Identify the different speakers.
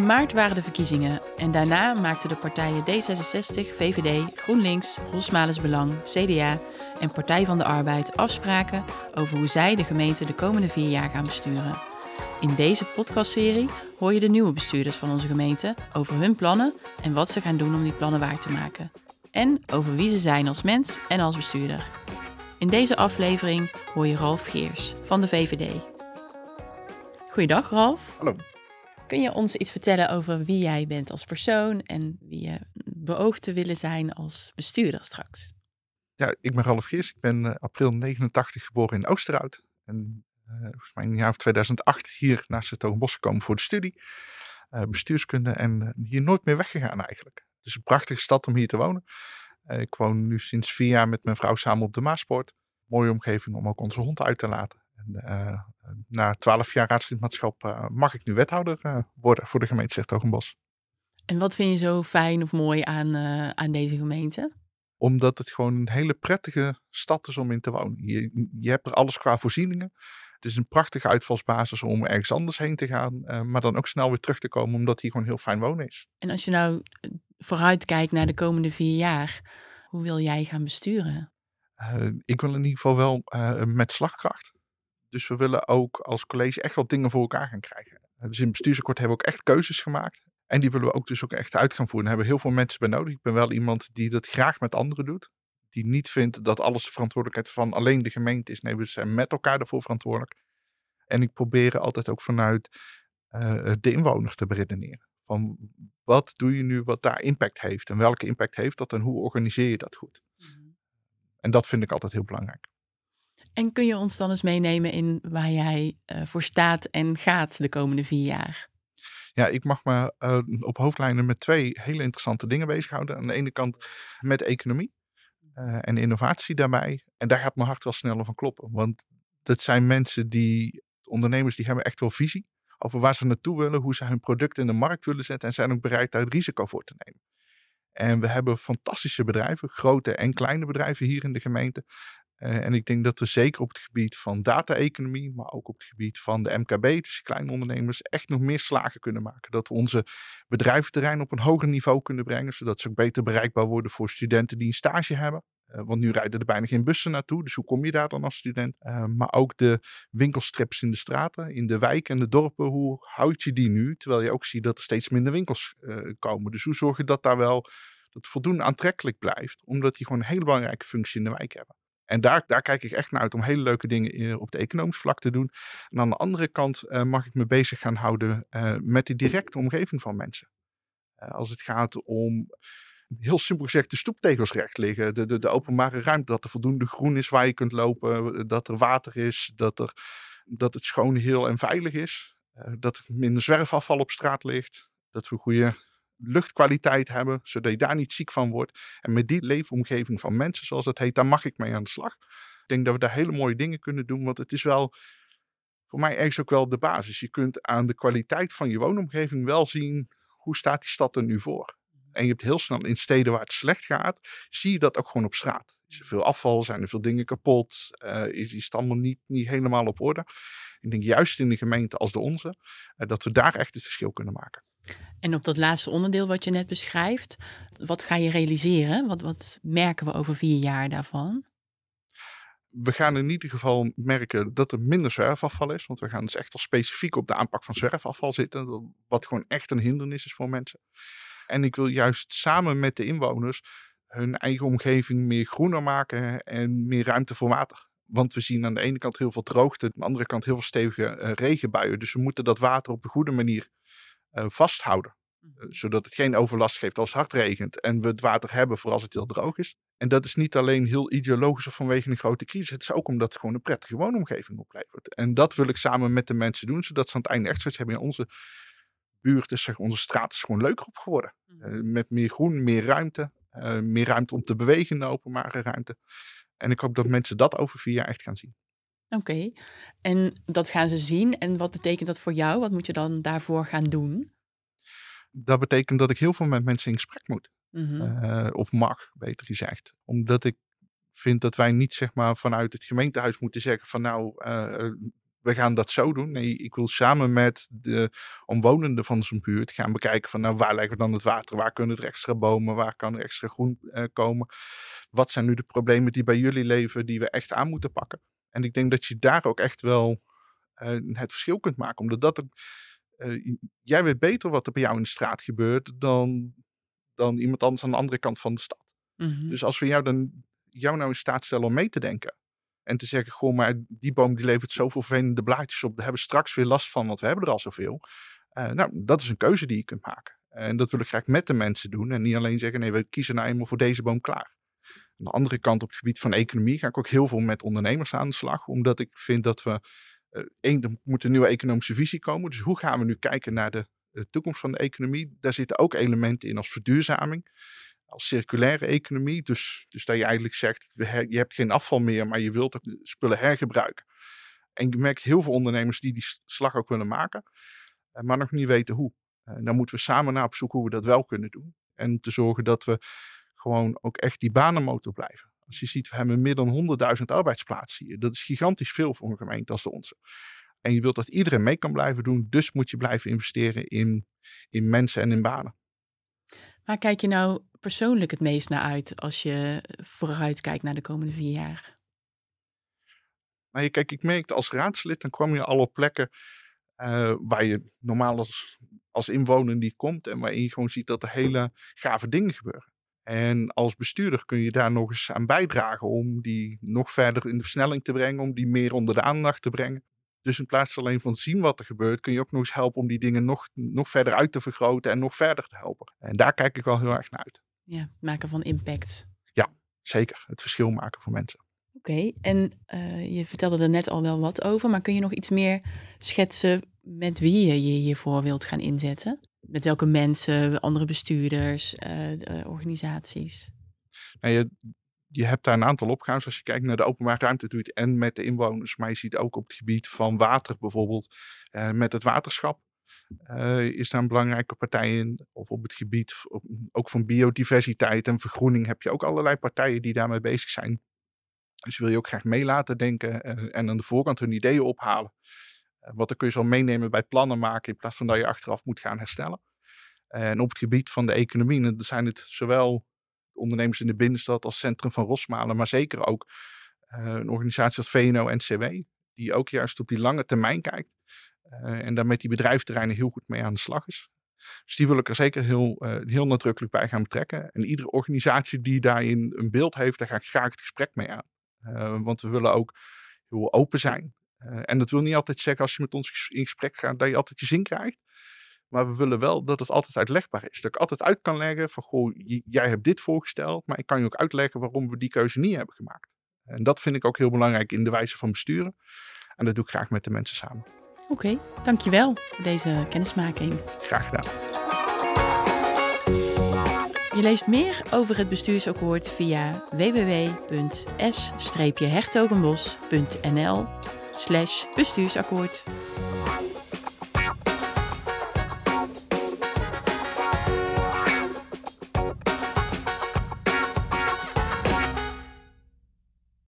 Speaker 1: In maart waren de verkiezingen en daarna maakten de partijen D66, VVD, GroenLinks, Rosmales Belang, CDA en Partij van de Arbeid afspraken over hoe zij de gemeente de komende vier jaar gaan besturen. In deze podcastserie hoor je de nieuwe bestuurders van onze gemeente over hun plannen en wat ze gaan doen om die plannen waar te maken. En over wie ze zijn als mens en als bestuurder. In deze aflevering hoor je Ralf Geers van de VVD. Goeiedag Ralf.
Speaker 2: Hallo.
Speaker 1: Kun je ons iets vertellen over wie jij bent als persoon en wie je beoogt te willen zijn als bestuurder straks?
Speaker 2: Ja, ik ben Ralf Geers. Ik ben uh, april 89 geboren in Oosterhout. En uh, volgens mij in het jaar of 2008 hier naar Sertogenbosch gekomen voor de studie. Uh, bestuurskunde en hier nooit meer weggegaan eigenlijk. Het is een prachtige stad om hier te wonen. ik woon nu sinds vier jaar met mijn vrouw samen op de Maaspoort. Mooie omgeving om ook onze hond uit te laten. En, na twaalf jaar raadslidmaatschap mag ik nu wethouder worden voor de gemeente Sertogenbosch.
Speaker 1: En wat vind je zo fijn of mooi aan, aan deze gemeente?
Speaker 2: Omdat het gewoon een hele prettige stad is om in te wonen. Je, je hebt er alles qua voorzieningen. Het is een prachtige uitvalsbasis om ergens anders heen te gaan, uh, maar dan ook snel weer terug te komen, omdat hier gewoon heel fijn wonen is.
Speaker 1: En als je nou vooruit kijkt naar de komende vier jaar, hoe wil jij gaan besturen?
Speaker 2: Uh, ik wil in ieder geval wel uh, met slagkracht. Dus we willen ook als college echt wat dingen voor elkaar gaan krijgen. Dus in het bestuursakkoord hebben we ook echt keuzes gemaakt. En die willen we ook dus ook echt uit gaan voeren. Daar hebben we heel veel mensen bij nodig. Ik ben wel iemand die dat graag met anderen doet. Die niet vindt dat alles de verantwoordelijkheid van alleen de gemeente is. Nee, we zijn met elkaar ervoor verantwoordelijk. En ik probeer altijd ook vanuit uh, de inwoner te beredeneren. Van wat doe je nu wat daar impact heeft? En welke impact heeft dat en hoe organiseer je dat goed? Mm. En dat vind ik altijd heel belangrijk.
Speaker 1: En kun je ons dan eens meenemen in waar jij uh, voor staat en gaat de komende vier jaar?
Speaker 2: Ja, ik mag me uh, op hoofdlijnen met twee hele interessante dingen bezighouden. Aan de ene kant met economie uh, en innovatie daarbij. En daar gaat mijn hart wel sneller van kloppen. Want dat zijn mensen die, ondernemers, die hebben echt wel visie over waar ze naartoe willen, hoe ze hun product in de markt willen zetten en zijn ook bereid daar het risico voor te nemen. En we hebben fantastische bedrijven, grote en kleine bedrijven hier in de gemeente. Uh, en ik denk dat we zeker op het gebied van data-economie, maar ook op het gebied van de MKB, dus kleine ondernemers, echt nog meer slagen kunnen maken. Dat we onze bedrijventerrein op een hoger niveau kunnen brengen, zodat ze ook beter bereikbaar worden voor studenten die een stage hebben. Uh, want nu rijden er bijna geen bussen naartoe, dus hoe kom je daar dan als student? Uh, maar ook de winkelstrips in de straten, in de wijken en de dorpen, hoe houd je die nu? Terwijl je ook ziet dat er steeds minder winkels komen. Dus hoe zorg je dat daar wel dat voldoende aantrekkelijk blijft, omdat die gewoon een hele belangrijke functie in de wijk hebben. En daar, daar kijk ik echt naar uit om hele leuke dingen op de economisch vlak te doen. En aan de andere kant uh, mag ik me bezig gaan houden uh, met de directe omgeving van mensen. Als het gaat om, heel simpel gezegd, de stoeptegels recht liggen. De, de, de, openbare ruimte, dat er voldoende groen is waar je kunt lopen. Dat er water is, dat, er, dat het schoon, heel en veilig is. dat er minder zwerfafval op straat ligt. Dat we goede luchtkwaliteit hebben, zodat je daar niet ziek van wordt. En met die leefomgeving van mensen, zoals dat heet, daar mag ik mee aan de slag. Ik denk dat we daar hele mooie dingen kunnen doen, want het is wel voor mij ergens ook wel de basis. Je kunt aan de kwaliteit van je woonomgeving wel zien hoe staat die stad er nu voor. En je hebt heel snel in steden waar het slecht gaat, zie je dat ook gewoon op straat. Is er veel afval, zijn er veel dingen kapot, uh, is, is het allemaal niet, niet helemaal op orde. Ik denk juist in de gemeente als de onze, uh, dat we daar echt het verschil kunnen maken.
Speaker 1: En op dat laatste onderdeel wat je net beschrijft, wat ga je realiseren? Wat, wat merken we over vier jaar daarvan?
Speaker 2: we gaan in ieder geval merken dat er minder zwerfafval is. Want we gaan dus echt al specifiek op de aanpak van zwerfafval zitten. Wat gewoon echt een hindernis is voor mensen. En ik wil juist samen met de inwoners hun eigen omgeving meer groener maken en meer ruimte voor water. Want we zien aan de ene kant heel veel droogte, aan de andere kant heel veel stevige uh, regenbuien. Dus we moeten dat water op een goede manier vasthouden. Uh, zodat het geen overlast geeft als het hard regent. En we het water hebben voor als het heel droog is. En dat is niet alleen heel ideologisch of vanwege een grote crisis. Het is ook omdat het gewoon een prettige woonomgeving oplevert. En dat wil ik samen met de mensen doen. Zodat ze aan het einde echt zoiets hebben. Ja, onze buurt is, zeg, onze straat is gewoon leuker op geworden. Uh, met meer groen, meer ruimte. meer ruimte om te bewegen in de openbare ruimte. En ik hoop dat mensen dat over vier jaar echt gaan zien.
Speaker 1: Oké, okay. en dat gaan ze zien. En wat betekent dat voor jou? Wat moet je dan daarvoor gaan doen?
Speaker 2: Dat betekent dat ik heel veel met mensen in gesprek moet. Mm -hmm. uh, of mag, beter gezegd. Omdat ik vind dat wij niet zeg maar vanuit het gemeentehuis moeten zeggen van nou, uh, we gaan dat zo doen. Nee, ik wil samen met de omwonenden van zo'n buurt gaan bekijken van nou, waar leggen we dan het water? Waar kunnen er extra bomen? Waar kan er extra groen uh, komen? Wat zijn nu de problemen die bij jullie leven die we echt aan moeten pakken? En ik denk dat je daar ook echt wel uh, het verschil kunt maken. Omdat dat er, uh, jij weet beter wat er bij jou in de straat gebeurt dan, dan iemand anders aan de andere kant van de stad. Mm -hmm. Dus als we jou dan jou nou in staat stellen om mee te denken. En te zeggen, goh, maar die boom die levert zoveel vervelende blaadjes op. Daar hebben we straks weer last van, want we hebben er al zoveel. Uh, nou, dat is een keuze die je kunt maken. En dat wil ik graag met de mensen doen. En niet alleen zeggen, nee, we kiezen nou eenmaal voor deze boom klaar. Aan de andere kant, op het gebied van economie, ga ik ook heel veel met ondernemers aan de slag. Omdat ik vind dat we, uh, één, er moet een nieuwe economische visie komen. Dus hoe gaan we nu kijken naar de, toekomst van de economie? Daar zitten ook elementen in als verduurzaming als circulaire economie. Dus, dus dat je eigenlijk zegt, je hebt geen afval meer, maar je wilt de spullen hergebruiken. En je merkt heel veel ondernemers die die slag ook willen maken, eh, maar nog niet weten hoe. En dan moeten we samen naar op zoek hoe we dat wel kunnen doen. En te zorgen dat we gewoon ook echt die banenmotor blijven. Als je ziet, we hebben meer dan 100.000 arbeidsplaatsen hier. Dat is gigantisch veel voor een gemeente als de onze. En je wilt dat iedereen mee kan blijven doen, dus moet je blijven investeren in, in mensen en in banen.
Speaker 1: Waar kijk je nou persoonlijk het meest naar uit als je vooruit kijkt naar de komende vier jaar?
Speaker 2: Nou, kijk, ik merkte als raadslid, dan kwam je al op plekken uh, waar je normaal als, als inwoner niet komt en waarin je gewoon ziet dat er hele gave dingen gebeuren. En als bestuurder kun je daar nog eens aan bijdragen om die nog verder in de versnelling te brengen, om die meer onder de aandacht te brengen. Dus in plaats alleen van zien wat er gebeurt, kun je ook nog eens helpen om die dingen nog, nog verder uit te vergroten en nog verder te helpen. En daar kijk ik wel heel erg naar uit.
Speaker 1: Ja, het maken van impact.
Speaker 2: Ja, zeker. Het verschil maken voor mensen.
Speaker 1: Oké, en uh, je vertelde er net al wel wat over, maar kun je nog iets meer schetsen met wie je je hiervoor wilt gaan inzetten? Met welke mensen, andere bestuurders, uh, organisaties?
Speaker 2: Nou, je, je hebt daar een aantal opgaves. Als je kijkt naar de openbare ruimte, doe en met de inwoners. Maar je ziet ook op het gebied van water bijvoorbeeld, uh, met het waterschap. Uh, is daar een belangrijke partij in. Of op het gebied ook van biodiversiteit en vergroening heb je ook allerlei partijen die daarmee bezig zijn. Dus wil je ook graag mee laten denken uh, en aan de voorkant hun ideeën ophalen. Want dan kun je zo meenemen bij plannen maken in plaats van dat je achteraf moet gaan herstellen. En op het gebied van de economie, zijn het zowel ondernemers in de binnenstad als Centrum van Rosmalen, maar zeker ook uh, een organisatie als VNO-NCW, die ook juist op die lange termijn kijkt uh, en daar met die bedrijfsterreinen heel goed mee aan de slag is. Dus die wil ik er zeker heel, heel nadrukkelijk bij gaan betrekken. En iedere organisatie die daarin een beeld heeft, daar ga ik graag het gesprek mee aan. want we willen ook heel open zijn. En dat wil niet altijd zeggen als je met ons in gesprek gaat, dat je altijd je zin krijgt. Maar we willen wel dat het altijd uitlegbaar is. Dat ik altijd uit kan leggen van, goh, jij hebt dit voorgesteld, maar ik kan je ook uitleggen waarom we die keuze niet hebben gemaakt. En dat vind ik ook heel belangrijk in de wijze van besturen. En dat doe ik graag met de mensen samen.
Speaker 1: Oké, okay, dankjewel voor deze kennismaking.
Speaker 2: Graag gedaan.
Speaker 1: Je leest meer over het bestuursakkoord via www.s-hertogenbos.nl bestuursakkoord.